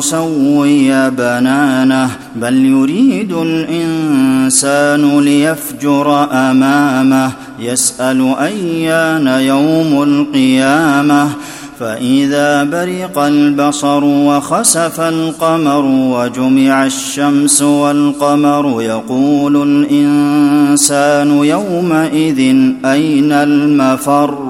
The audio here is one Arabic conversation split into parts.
نسوي بنانه بل يريد الإنسان ليفجر أمامه يسأل أيان يوم القيامة. فإذا برق البصر وخسف القمر وجمع الشمس والقمر يقول الإنسان يومئذ أين المفر؟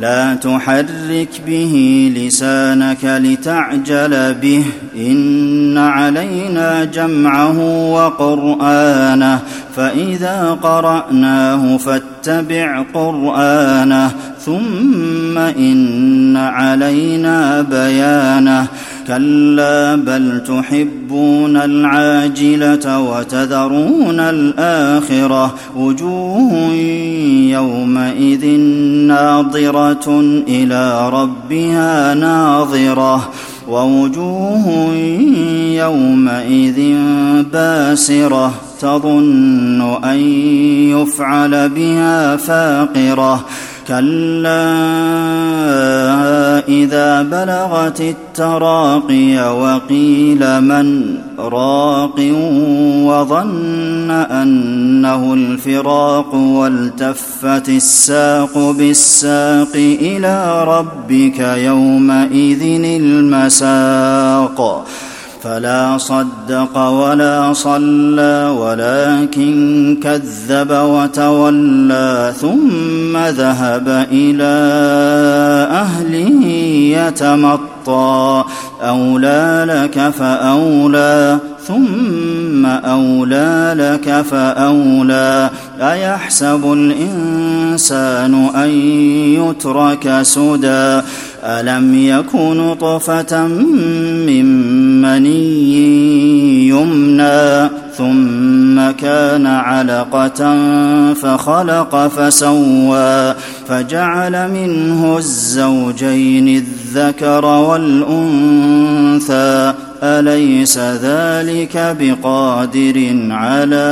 لا تحرك به لسانك لتعجل به. إن علينا جمعه وقرآنه. فإذا قرأناه فاتبع قرآنه. ثم إن علينا بيانه. كلا بل تحبون العاجله وتذرون الاخره وجوه يومئذ ناظره إلى ربها ناظره ووجوه يومئذ باسره تظن ان يفعل بها فاقره كلا إذا بلغت التراقي وقيل من راق وظن أنه الفراق والتفت الساق بالساق إلى ربك يومئذ المساق فلا صدق ولا صلى ولكن كذب وتولى ثم ذهب إلى أهله يتمطى. أولى لك فأولى ثم أولى لك فأولى. أيحسب الإنسان أن يترك سدى؟ ألم يك نطفه من مني يمنى ثم كان علقة فخلق فسوى فجعل منه الزوجين الذكر والأنثى أليس ذلك بقادر على